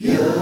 يا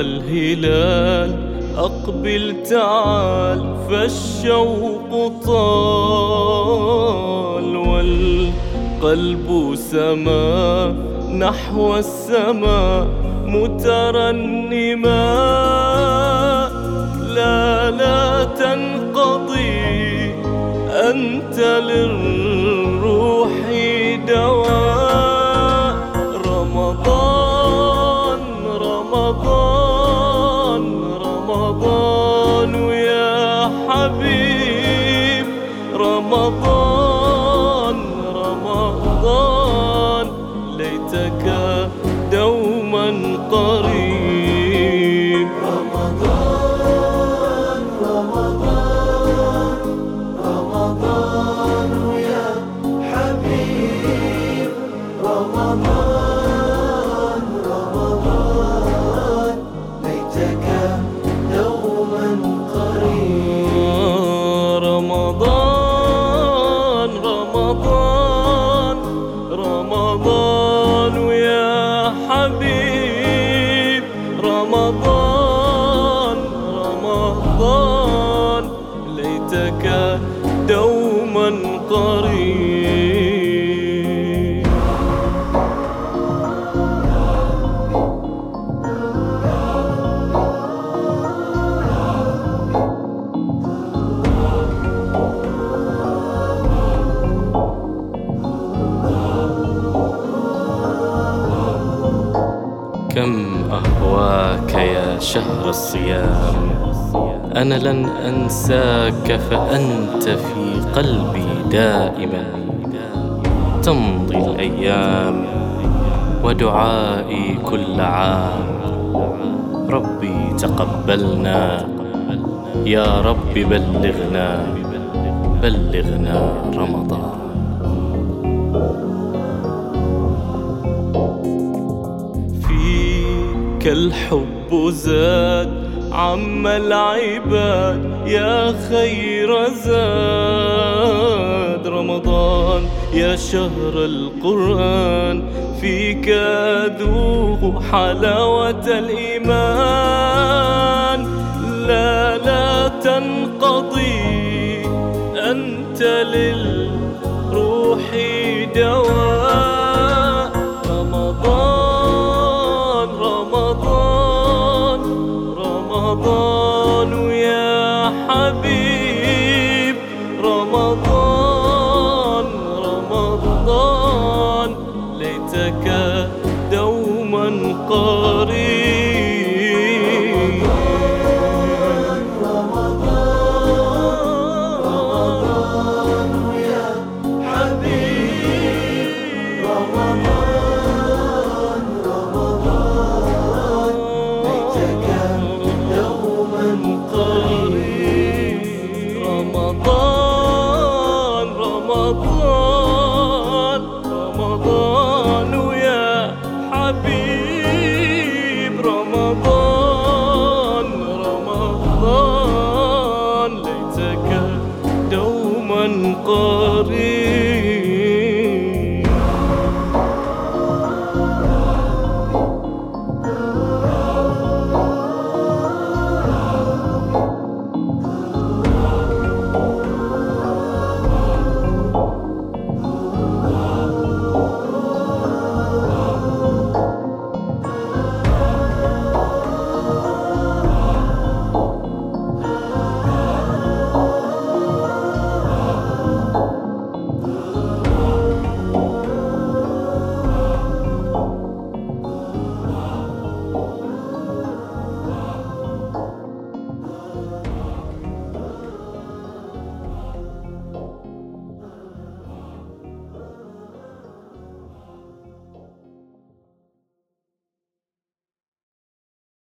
الهلال أقبل تعال فالشوق طال والقلب سما نحو السماء مترنما. لا لا تنقضي أنت للروح رمضان رمضان ليتك رمضان رمضان ليتك دوما قريب. كم أهواك يا شهر الصيام. أنا لن أنساك فأنت في قلبي دائما. تمضي الأيام ودعائي كل عام. ربي تقبلنا. يا رب بلغنا. بلغنا رمضان. الحب زاد عم العباد يا خير زاد. رمضان يا شهر القرآن فيك أذوق حلاوة الإيمان. لا لا تنقضي أنت للروح رمضان رمضان